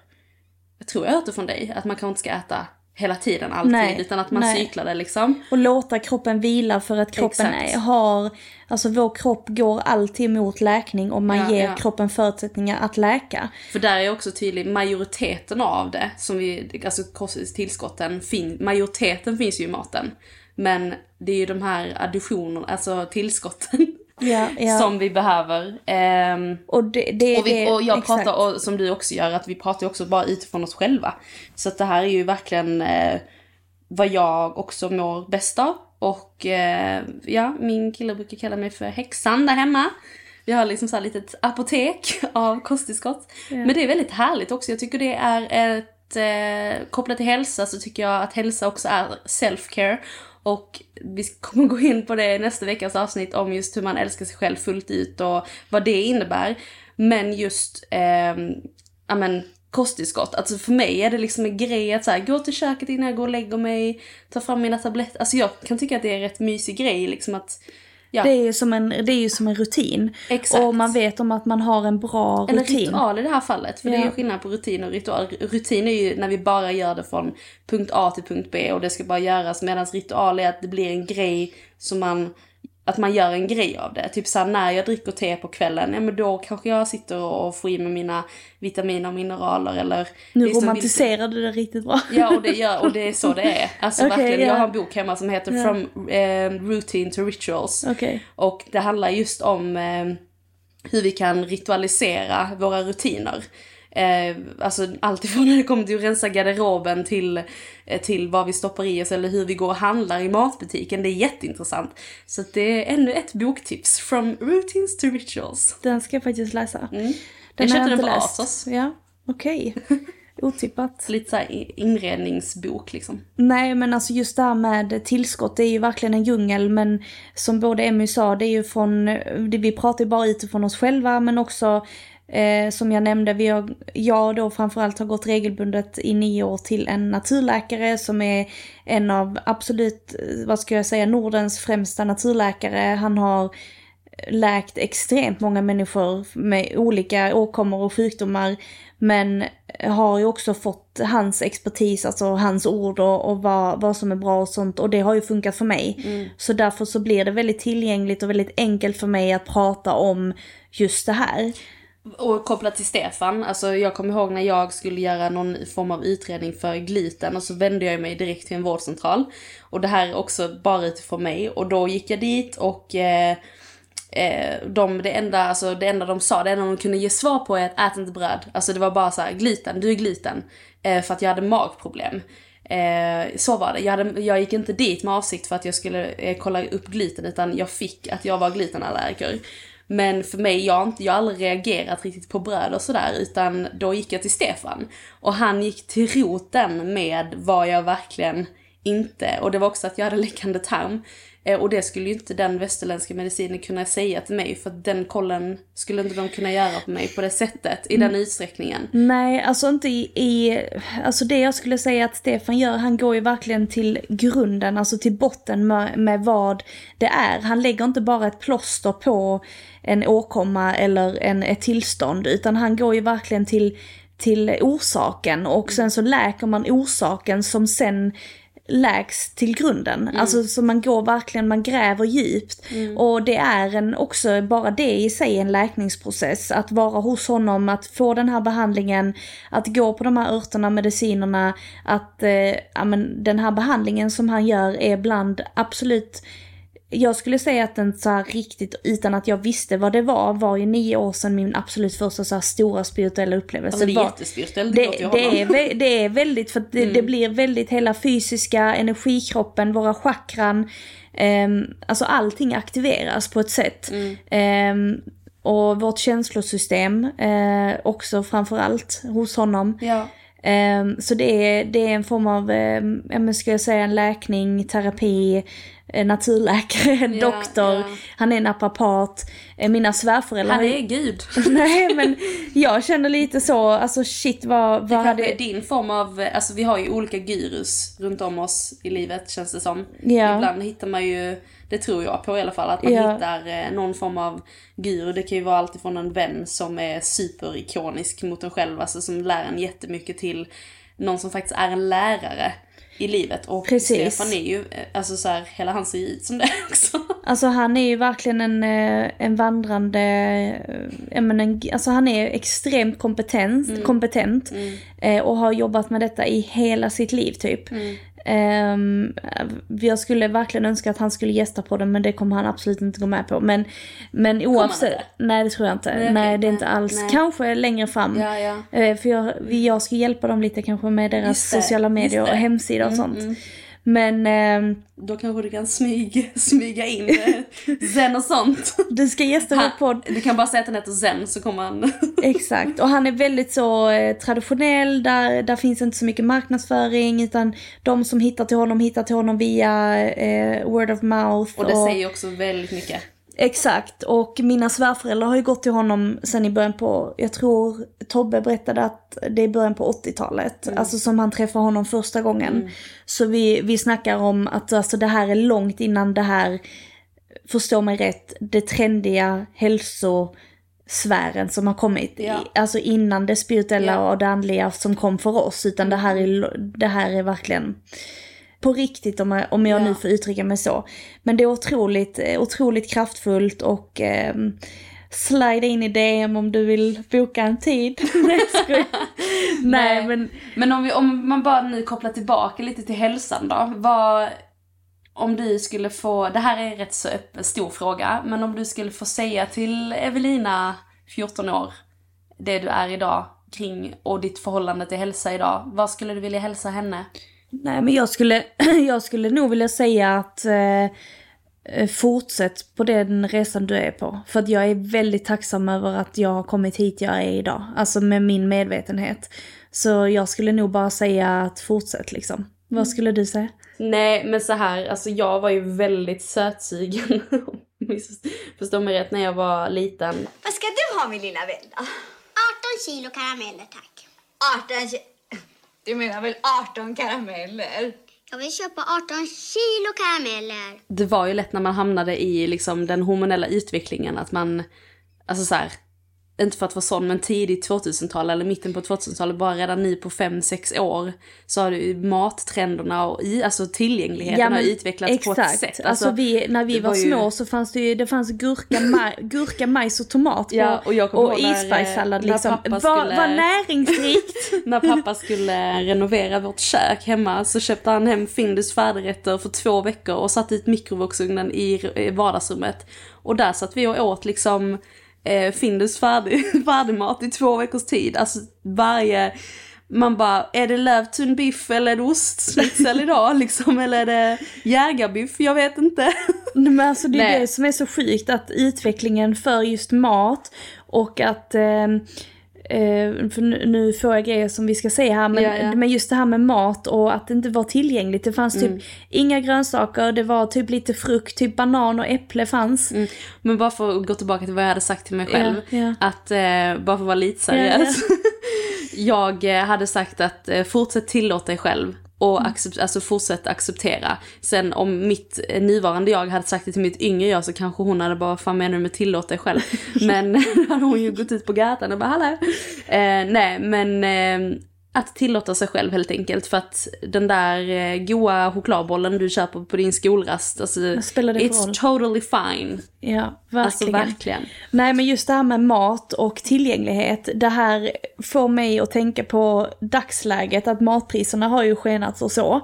Jag tror jag hört det från dig. Att man kanske inte ska äta hela tiden alltid. Nej, utan att man nej. cyklar det liksom. Och låta kroppen vila för att kroppen är, har, alltså vår kropp går alltid mot läkning om man Ja, ger ja. kroppen förutsättningar att läka. För där är också tydlig, majoriteten av det, som vi, alltså kosttillskotten, fin, majoriteten finns ju i maten. Men det är ju de här additionerna, alltså tillskotten, Ja, ja. som vi behöver. Ehm, och, det, det, och, vi, och jag exakt. pratar, och, som du också gör, att vi pratar också bara utifrån oss själva. Så att det här är ju verkligen eh, vad jag också mår bäst av. Och eh, ja, min kille brukar kalla mig för häxan där hemma. Vi har liksom så här litet apotek av kosttillskott. Men det är väldigt härligt också. Jag tycker det är ett, eh, kopplat till hälsa så tycker jag att hälsa också är self-care. Och vi kommer gå in på det i nästa veckas avsnitt om just hur man älskar sig själv fullt ut och vad det innebär. Men just, eh, men kosttillskott. Alltså för mig är det liksom en grej att så här, gå till köket innan jag går och lägger mig, ta fram mina tabletter. Alltså jag kan tycka att det är en rätt mysig grej liksom att, ja. Det är ju som en, det är ju som en rutin. Exakt. Och man vet om att man har en bra En rutin. ritual i det här fallet. För det är Ja. ju skillnad på rutin och ritual. Rutin är ju när vi bara gör det från punkt A till punkt B och det ska bara göras. Medan ritual är att det blir en grej som man att man gör en grej av det. Typ såhär när jag dricker te på kvällen, ja men då kanske jag sitter och får i mig mina vitaminer och mineraler eller... Nu romantiserar du det riktigt bra. Ja och det, gör, och det är så det är. Alltså Okej, verkligen, ja. jag har en bok hemma som heter Ja. From eh, Routine to Rituals. Okej. Och det handlar just om eh, hur vi kan ritualisera våra rutiner. Eh, alltså allt ifrån när det kommer till att rensa garderoben till, eh, till vad vi stoppar i oss eller hur vi går och handlar i matbutiken. Det är jätteintressant. Så det är ännu ett boktips. From routines to rituals. Den ska jag faktiskt läsa. Mm. Den jag köpte den på läst. Asos. Ja, okej. Otippat. Lite såhär inredningsbok liksom. Nej men alltså just det här med tillskott, det är ju verkligen en djungel men som både Emmy sa, det är ju från, det, vi pratar ju bara utifrån oss själva men också eh, som jag nämnde, vi har, jag då framförallt har gått regelbundet i nio år till en naturläkare som är en av absolut, eh, vad ska jag säga, Nordens främsta naturläkare. Han har läkt extremt många människor med olika åkommor och sjukdomar. Men har ju också fått hans expertis, alltså hans ord och, och vad, vad som är bra och sånt. Och det har ju funkat för mig. Så därför så blir det väldigt tillgängligt och väldigt enkelt för mig att prata om just det här. Och kopplat till Stefan, alltså jag kommer ihåg när jag skulle göra någon form av utredning för gluten och så vände jag mig direkt till en vårdcentral. Och det här är också bara utifrån mig och då gick jag dit och eh, eh, de, det, enda, alltså, det enda de sa, det enda de kunde ge svar på är att ät inte bröd. Alltså det var bara så här, gluten, du är gluten. Eh, för att jag hade magproblem. Eh, så var det. Jag, hade, jag gick inte dit med avsikt för att jag skulle eh, kolla upp gluten utan jag fick att jag var glutenallergiker. Men för mig, jag har, inte, jag har aldrig reagerat riktigt på bröd och sådär utan då gick jag till Stefan. Och han gick till roten med vad jag verkligen inte, och det var också att jag hade läckande tarm. Eh, Och det skulle ju inte den västerländska medicinen kunna säga till mig för att den kollen skulle inte de kunna göra på mig på det sättet, i den utsträckningen. Nej, alltså inte i, i... Alltså det jag skulle säga att Stefan gör, han går ju verkligen till grunden, alltså till botten med, med vad det är. Han lägger inte bara ett plåster på en åkomma eller en, ett tillstånd, utan han går ju verkligen till, till orsaken och sen så läker man orsaken som sen läks till grunden. Alltså så man går verkligen, man gräver djupt. Och det är en också, bara det i sig en läkningsprocess. Att vara hos honom, att få den här behandlingen, att gå på de här örterna, medicinerna, att eh, ja, men, den här behandlingen som han gör är bland absolut jag skulle säga att den så riktigt, utan att jag visste vad det var, var ju nio år sedan min absolut första så stora spirituella upplevelse. Alltså det är var, jättespirituellt, det det, det, är, det är väldigt, för det, Mm. det blir väldigt hela fysiska, energikroppen, våra chakran, ehm, alltså allting aktiveras på ett sätt. Mm. Ehm, och vårt känslosystem eh, också framförallt hos honom. Ja. Ehm, så det är, det är en form av, um, ja men ska jag säga en läkning, terapi, naturläkare, en Ja, doktor, ja. han är naprapat. Eh, mina svärföräldrar... Han är gud. Nej men jag känner lite så, alltså shit vad, Det vad är hade... din form av, alltså vi har ju olika gurus runt om oss i livet känns det som. Ja. Ibland hittar man ju, det tror jag på i alla fall, att man hittar eh, någon form av guru. Det kan ju vara alltifrån en vän som är superikonisk mot en själv, alltså som lär en jättemycket till någon som faktiskt är en lärare i livet. Och Precis. Stefan är ju, eh, alltså så här, hela han ser ju ut som det också. Alltså han är ju verkligen en, eh, en vandrande, eh, en, alltså han är extremt kompetent, kompetent eh, och har jobbat med detta i hela sitt liv typ. Ehm, jag skulle verkligen önska att han skulle gästa på den men det kommer han absolut inte gå med på. Men, men oavsett, nej det tror jag inte. Nej, Nej, det är inte alls. nej. Kanske längre fram. Ja, ja. Eh, För jag, jag ska hjälpa dem lite kanske med deras sociala medier och. Mm, hemsida och sånt. Men ehm, Då kanske du kan smyga, smyga in eh, Zen och sånt. du ska gästa vår podd. du kan bara säga att han heter Zen så kommer han... Exakt, och han är väldigt så eh, traditionell, där, där finns inte så mycket marknadsföring utan de som hittar till honom hittar till honom via eh, word of mouth. Och det säger också väldigt mycket. Exakt, och mina svärföräldrar har ju gått till honom sen i början på, jag tror Tobbe berättade att det är början på 80-talet, alltså som han träffar honom första gången. Så vi, vi snackar om att alltså det här är långt innan det här, förstå mig rätt, det trendiga hälsosfären som har kommit. Ja. Alltså innan det spirituella Ja. och det andliga som kom för oss, utan det här är, det här är verkligen på riktigt om jag, om jag Ja. nu får uttrycka mig så. Men det är otroligt, eh, otroligt kraftfullt och ehm, slida in i DM om du vill boka en tid. Nej. Nej men Men om, vi, om man bara nu kopplar tillbaka lite till hälsan då. Vad, om du skulle få, det här är en rätt så öppen, stor fråga, men om du skulle få säga till Evelina, 14 år, det du är idag kring och ditt förhållande till hälsa idag. Vad skulle du vilja hälsa henne? Nej men jag skulle, jag skulle nog vilja säga att eh, eh, fortsätt på den resan du är på. För att jag är väldigt tacksam över att jag har kommit hit jag är idag. Alltså med min medvetenhet. Så jag skulle nog bara säga att fortsätt liksom. Vad skulle du säga? Nej, men så här, alltså jag var ju väldigt sötsugen. Förstå mig rätt, när jag var liten. Vad ska du ha min lilla vän då? 18 kilo karameller tack. 18 ki- Du menar väl 18 karameller? Jag vill köpa 18 kilo karameller. Det var ju lätt när man hamnade i liksom den hormonella utvecklingen att man, alltså så här, inte för att vara sån, men tidigt 2000-tal eller mitten på 2000-talet, bara redan nu på 5-6 år så har ju mattrenderna och i, alltså tillgängligheten har utvecklats på ett sätt. Alltså, vi, när vi var, var ju- små så fanns det ju, det fanns gurka, maj, gurka majs och tomat på, Ja, och jag och ihåg när, isbergssallad liksom. Vad skulle- var näringsrikt! När pappa skulle renovera vårt kök hemma så köpte han hem Findus färdigrätter för två veckor och satte ut mikrovågsugnen i i vardagsrummet. Och där satt vi och åt liksom eh, Findus färdig, färdigmat i två veckors tid. Alltså varje... Man bara, är det lövtunn biff eller är det ostsnitsel idag liksom? Eller är det jägarbiff? Jag vet inte. Men alltså det är Nej. det som är så sjukt, att utvecklingen för just mat och att ehm, eh, för nu, nu får jag grejer som vi ska säga här, men, Ja, ja. men just det här med mat och att det inte var tillgängligt. Det fanns Mm. typ inga grönsaker, det var typ lite frukt, typ banan och äpple fanns. Men bara för att gå tillbaka till vad jag hade sagt till mig själv. Ja. Att, eh, bara för att vara lite seriös. jag eh, hade sagt att eh, fortsätt tillåta dig själv. Och Mm. accept, alltså fortsätt acceptera. Sen om mitt eh, nuvarande jag hade sagt det till mitt yngre jag så kanske hon hade bara, fan menar du med tillåt dig själv? men då hade hon ju gått ut på gatan och bara, hallå. Eh, nej men eh, att tillåta sig själv helt enkelt. För att den där eh, goa chokladbollen du köper på din skolrast, alltså, it's roll? totally fine. Ja, Alltså verkligen. verkligen. Nej men just det här med mat och tillgänglighet, det här får mig att tänka på dagsläget, att matpriserna har ju skenat och så.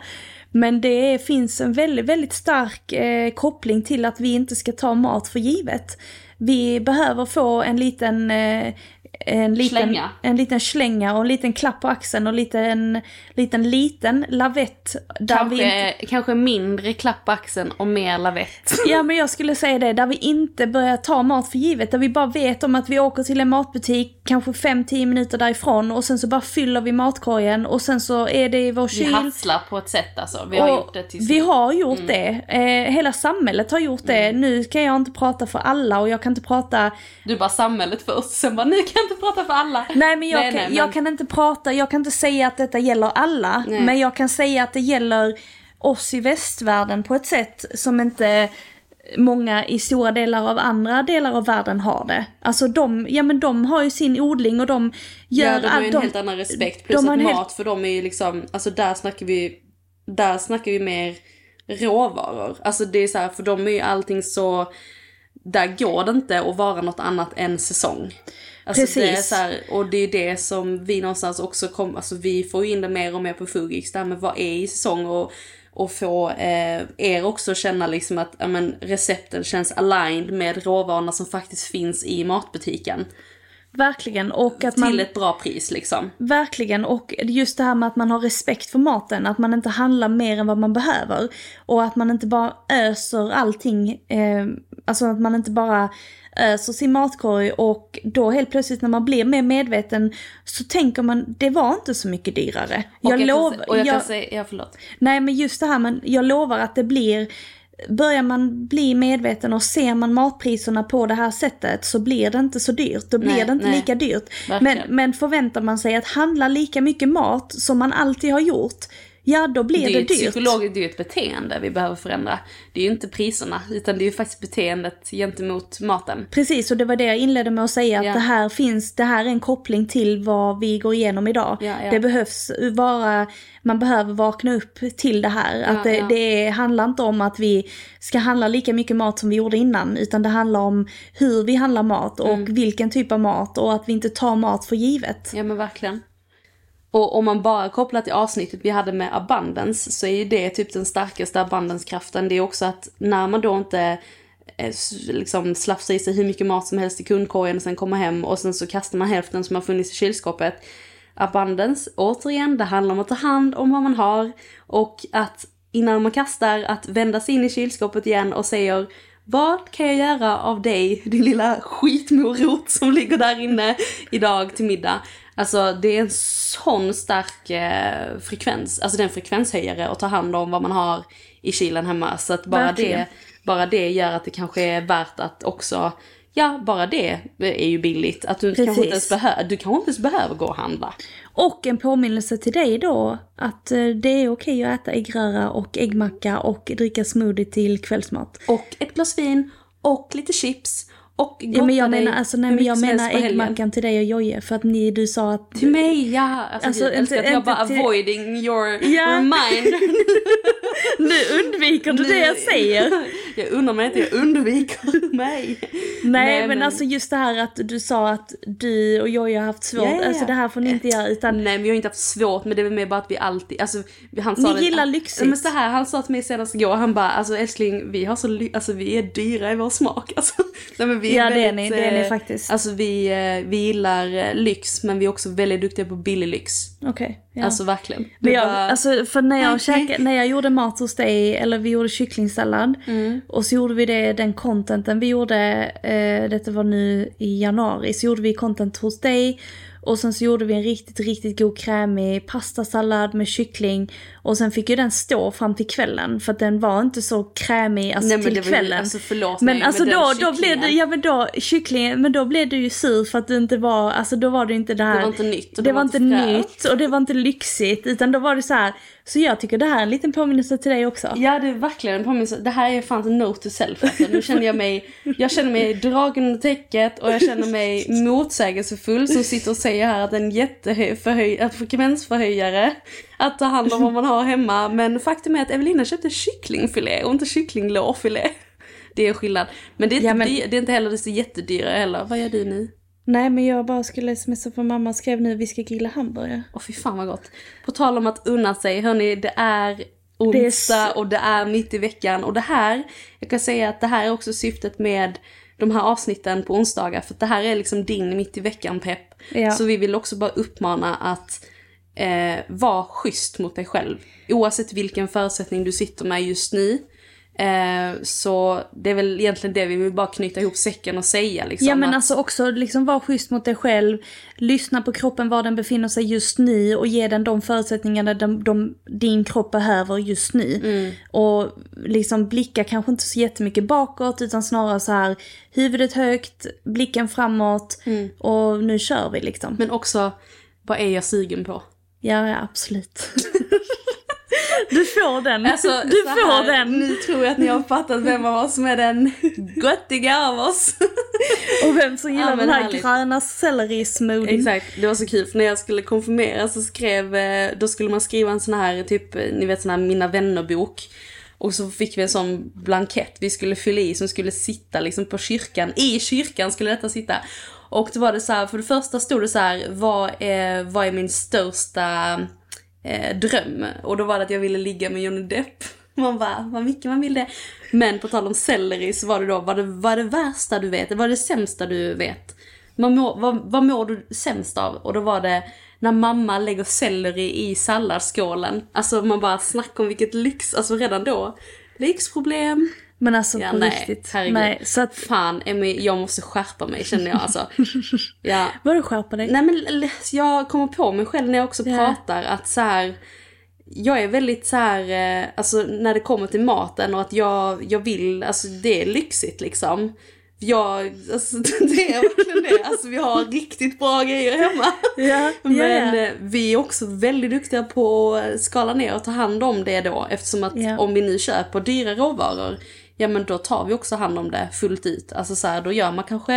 Men det finns en väldigt, väldigt stark eh, koppling till att vi inte ska ta mat för givet. Vi behöver få en liten, eh, en liten, Slänga. en liten slänga och en liten klapp på axeln och en liten, liten, lavett. Där vi Kanske, inte, kanske mindre klapp på axeln och mer lavett. Ja men jag skulle säga det, där vi inte börjar ta mat för givet, där vi bara vet om att vi åker till en matbutik, kanske 5-10 minuter därifrån och sen så bara fyller vi matkorgen och sen så är det i vår Vi kyl. hasslar på ett sätt alltså. Vi har Och gjort det till Vi har gjort Mm. det. Eh, hela samhället har gjort det. Nu kan jag inte prata för alla och jag kan inte prata... Du bara samhället först, sen bara nu kan jag inte prata för alla. Nej men jag, Nej, kan, nej, men- jag kan inte prata, jag kan inte säga att detta gäller alla. Nej. Men jag kan säga att det gäller oss i västvärlden på ett sätt som inte många i stora delar av andra delar av världen har det. Alltså de, ja men de har ju sin odling och de gör Ja, de har ju en allt- helt annan respekt. de Plus att mat helt- för dem är ju liksom, alltså där snackar vi, där snackar vi mer råvaror. Alltså det är så här, för dem är ju allting så, där går det inte att vara något annat än säsong. Alltså Det är Precis. så här, och det är det som vi någonstans också kommer, alltså vi får ju in det mer och mer på Fugix, det här med vad är i säsong och, och få eh, er också känna liksom att ja, men, recepten känns aligned med råvarorna som faktiskt finns i matbutiken. Verkligen. Och att Till man... ett bra pris liksom. Verkligen, och just det här med att man har respekt för maten, att man inte handlar mer än vad man behöver. Och att man inte bara öser allting, eh, alltså att man inte bara öser sin matkorg och då helt plötsligt när man blir mer medveten så tänker man, det var inte så mycket dyrare. Och jag, kan, lov- sä- och jag, kan säga, ja förlåt. Nej men just det här, men jag lovar att det blir Börjar man bli medveten och ser man matpriserna på det här sättet så blir det inte så dyrt. Då blir Nej, det inte nej. lika dyrt. Men, men förväntar man sig att handla lika mycket mat som man alltid har gjort, ja då blir Det det, är dyrt. psykologiskt, det är ju ett beteende vi behöver förändra. Det är ju inte priserna, utan det är ju faktiskt beteendet gentemot maten. Precis, och det var det jag inledde med att säga, att Ja. det här finns, det här är en koppling till vad vi går igenom idag. Ja, ja. Det behövs vara, man behöver vakna upp till det här. att det, det handlar inte om att vi ska handla lika mycket mat som vi gjorde innan, utan det handlar om hur vi handlar mat och Mm. vilken typ av mat och att vi inte tar mat för givet. Ja men verkligen. Och om man bara kopplar till avsnittet vi hade med abundance så är ju det typ den starkaste abundance-kraften. Det är också att när man då inte eh, liksom slafsar i sig hur mycket mat som helst i kundkorgen och sen kommer hem och sen så kastar man hälften som har funnits i kylskåpet. Abundance, återigen, det handlar om att ta hand om vad man har och att innan man kastar att vända sig in i kylskåpet igen och säger vad kan jag göra av dig, din lilla skitmorot som ligger där inne idag till middag? Alltså det är en sån stark eh, frekvens, alltså det är en frekvenshöjare att ta hand om vad man har i kylen hemma. Så att bara Verkligen. det, bara det gör att det kanske är värt att också, ja bara det är ju billigt. Att du kanske inte ens, Precis. behö- du kanske inte ens behöver gå och handla. Och en påminnelse till dig då att eh, det är okej att äta äggröra och äggmacka och dricka smoothie till kvällsmat. Och ett glas vin och lite chips och Ja men jag gotta dig menar, alltså, nej, men jag menar äggmackan till dig och Jojje för att ni, du sa att... Till mig, ja. Alltså, Alltså, jag älskar inte- att jag bara till- avoiding your Ja. reminder. Nu undviker du det jag säger. jag undrar mig inte, jag undviker mig. Nej, men, alltså just det här att du sa att du och Jojje har haft svårt, ja. alltså det här får ni inte göra utan Nej men vi har inte haft svårt men det är mer bara att vi alltid, alltså han sa Ni det, gillar lyxigt. Ja, Men så här, han sa till mig senast igår, han bara alltså älskling vi har så, alltså vi är dyra i vår smak alltså. Nej, men vi Ja, det är väldigt, ni, det är ni eh, faktiskt. Alltså vi, eh, vi gillar eh, lyx men vi är också väldigt duktiga på billig lyx. okej. ja. Alltså verkligen. Men jag, var- alltså för när jag, käkade, när jag gjorde mat hos dig, eller vi gjorde kycklingsallad, Mm. och så gjorde vi det, den contenten vi gjorde, eh, detta var nu i januari, så gjorde vi content hos dig, och sen så gjorde vi en riktigt, riktigt god krämig pastasallad med kyckling, och sen fick ju den stå fram till kvällen, för att den var inte så krämig alltså, Nej, till det var ju- kvällen. alltså, förlåt men mig, alltså då, då blev det, ja men då, kycklingen, men då blev du ju sur för att du inte var, alltså då var det inte det här. Det var inte nytt och det, var inte fräscht. nytt och det var inte lyxigt, utan då var det så här. Så jag tycker det här är en liten påminnelse till dig också. Ja det är verkligen en påminnelse. Det här är fan en note to self alltså. Nu känner jag mig, jag känner mig dragen under täcket och jag känner mig motsägelsefull som sitter och säger här att en jätteförhöj, att frekvensförhöjare att ta hand om vad man har hemma. Men faktum är att Evelina köpte kycklingfilé och inte kycklinglårfilé. Det är skillnad. Men det är, inte, Ja, men- det är inte heller det så jättedyra heller. Vad gör du nu? Nej men jag bara skulle smsa för mamma skrev nu vi ska grilla hamburgare. Åh fy fan vad gott. På tal om att unna sig, hörni det är Det är onsdag och det är mitt i veckan och det här, jag kan säga att det här är också syftet med de här avsnitten på onsdagar för det här är liksom din mitt i veckan pepp. Ja. Så vi vill också bara uppmana att eh, vara schysst mot dig själv. Oavsett vilken förutsättning du sitter med just nu. Eh, så det är väl egentligen det vi vill bara knyta ihop säcken och säga liksom. ja men att- alltså också liksom vara schysst mot dig själv, lyssna på kroppen var den befinner sig just nu och ge den de förutsättningarna de, de, din kropp behöver just nu. Mm. Och liksom blicka kanske inte så jättemycket bakåt utan snarare så här huvudet högt, blicken framåt och nu kör vi liksom. Mm. Men också, vad är jag sugen på? Ja, ja absolut. du får den. Alltså, du får här, den. Nu tror jag att ni har fattat vem av oss som är den göttiga av oss. Och vem som gillar Ja, den här härligt. gröna sellerismoothien. Exakt, det var så kul för när jag skulle konfirmera så skrev, eh, då skulle man skriva en sån här typ, ni vet sån här mina vänner-bok. Och så fick vi en sån blankett vi skulle fylla i som skulle sitta liksom på kyrkan. I kyrkan skulle detta sitta. Och då var det så här, för det första stod det så här, vad är, vad är min största eh, dröm? Och då var det att jag ville ligga med Johnny Depp. Man bara, vad mycket man vill det. Men på tal om selleri så var det då, vad det, vad det värsta du vet? Vad är det sämsta du vet? Man mår, vad, vad mår du sämst av? Och då var det när mamma lägger selleri i salladsskålen. Alltså man bara snackar om vilket lyx, alltså redan då. Lyxproblem. Men alltså Ja, på nej, riktigt. herregud. Nej, så att, Fan, Emmy, jag måste skärpa mig känner jag alltså. Ja. vadå skärpa dig? Nej men jag kommer på mig själv när jag också Ja. pratar att så här. Jag är väldigt så här, eh, alltså när det kommer till maten och att jag, jag vill, alltså det är lyxigt liksom. Jag, alltså det är verkligen det. Alltså vi har riktigt bra grejer hemma. Ja, Men ja, ja. eh, vi är också väldigt duktiga på att skala ner och ta hand om det då. Eftersom att om vi nu köper dyra råvaror, ja men då tar vi också hand om det fullt ut. Alltså så här, då gör man kanske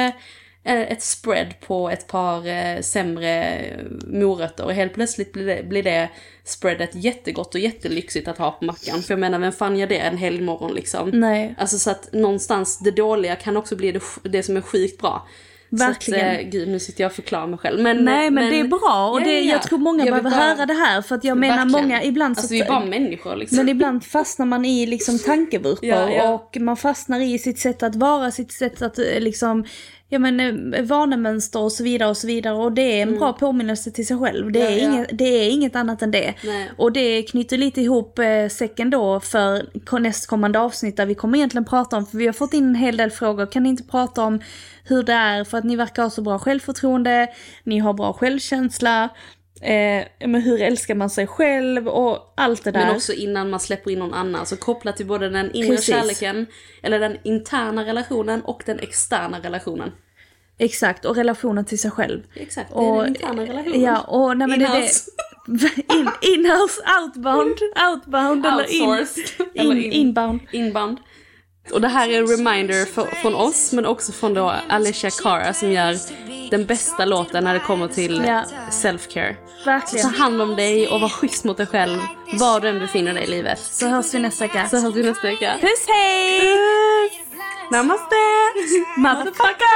eh, ett spread på ett par eh, sämre morötter och helt plötsligt blir det, blir det spreadet jättegott och jättelyxigt att ha på mackan. För jag menar, vem fan gör det en helgmorgon liksom? Nej. Alltså så att någonstans det dåliga kan också bli det, det som är sjukt bra. Verkligen. Så att, eh, gud, nu sitter jag och förklarar mig själv. Men, Nej men, det är bra och det, ja, ja. jag tror många Jag behöver bara- höra det här för att jag menar Verkligen. många ibland Alltså vi är bara människor liksom. Men ibland fastnar man i liksom tankevurpor och man fastnar i sitt sätt att vara, sitt sätt att eh, liksom, ja men eh, vanemönster och så vidare och så vidare och det är en bra påminnelse till sig själv. Det, Mm. Ja, är ja. Inget, det är inget annat än det. Nej. Och det knyter lite ihop eh, säcken då för ko- nästkommande avsnitt där vi kommer egentligen prata om, för vi har fått in en hel del frågor, kan ni inte prata om hur det är för att ni verkar ha så bra självförtroende, ni har bra självkänsla, eh, men hur älskar man sig själv och allt det där. Men också innan man släpper in någon annan. Så kopplat till både den inre Precis. kärleken, eller den interna relationen och den externa relationen. Exakt, och relationen till sig själv. Exakt, det är den interna relationen. Ja, och nej, men det är det. Inhouse. In, inhouse, outbound, outbound eller in, in, Eller in- inbound. Inbound. Och det här är en reminder för, från oss, men också från då Alicia Cara som gör den bästa låten när det kommer till Ja. self-care. Verkligen. Ta hand om dig och var schysst mot dig själv, var du än befinner dig i livet. Så hörs vi nästa vecka. Så hörs vi nästa vecka. Puss hej! Namaste! Motherfucker!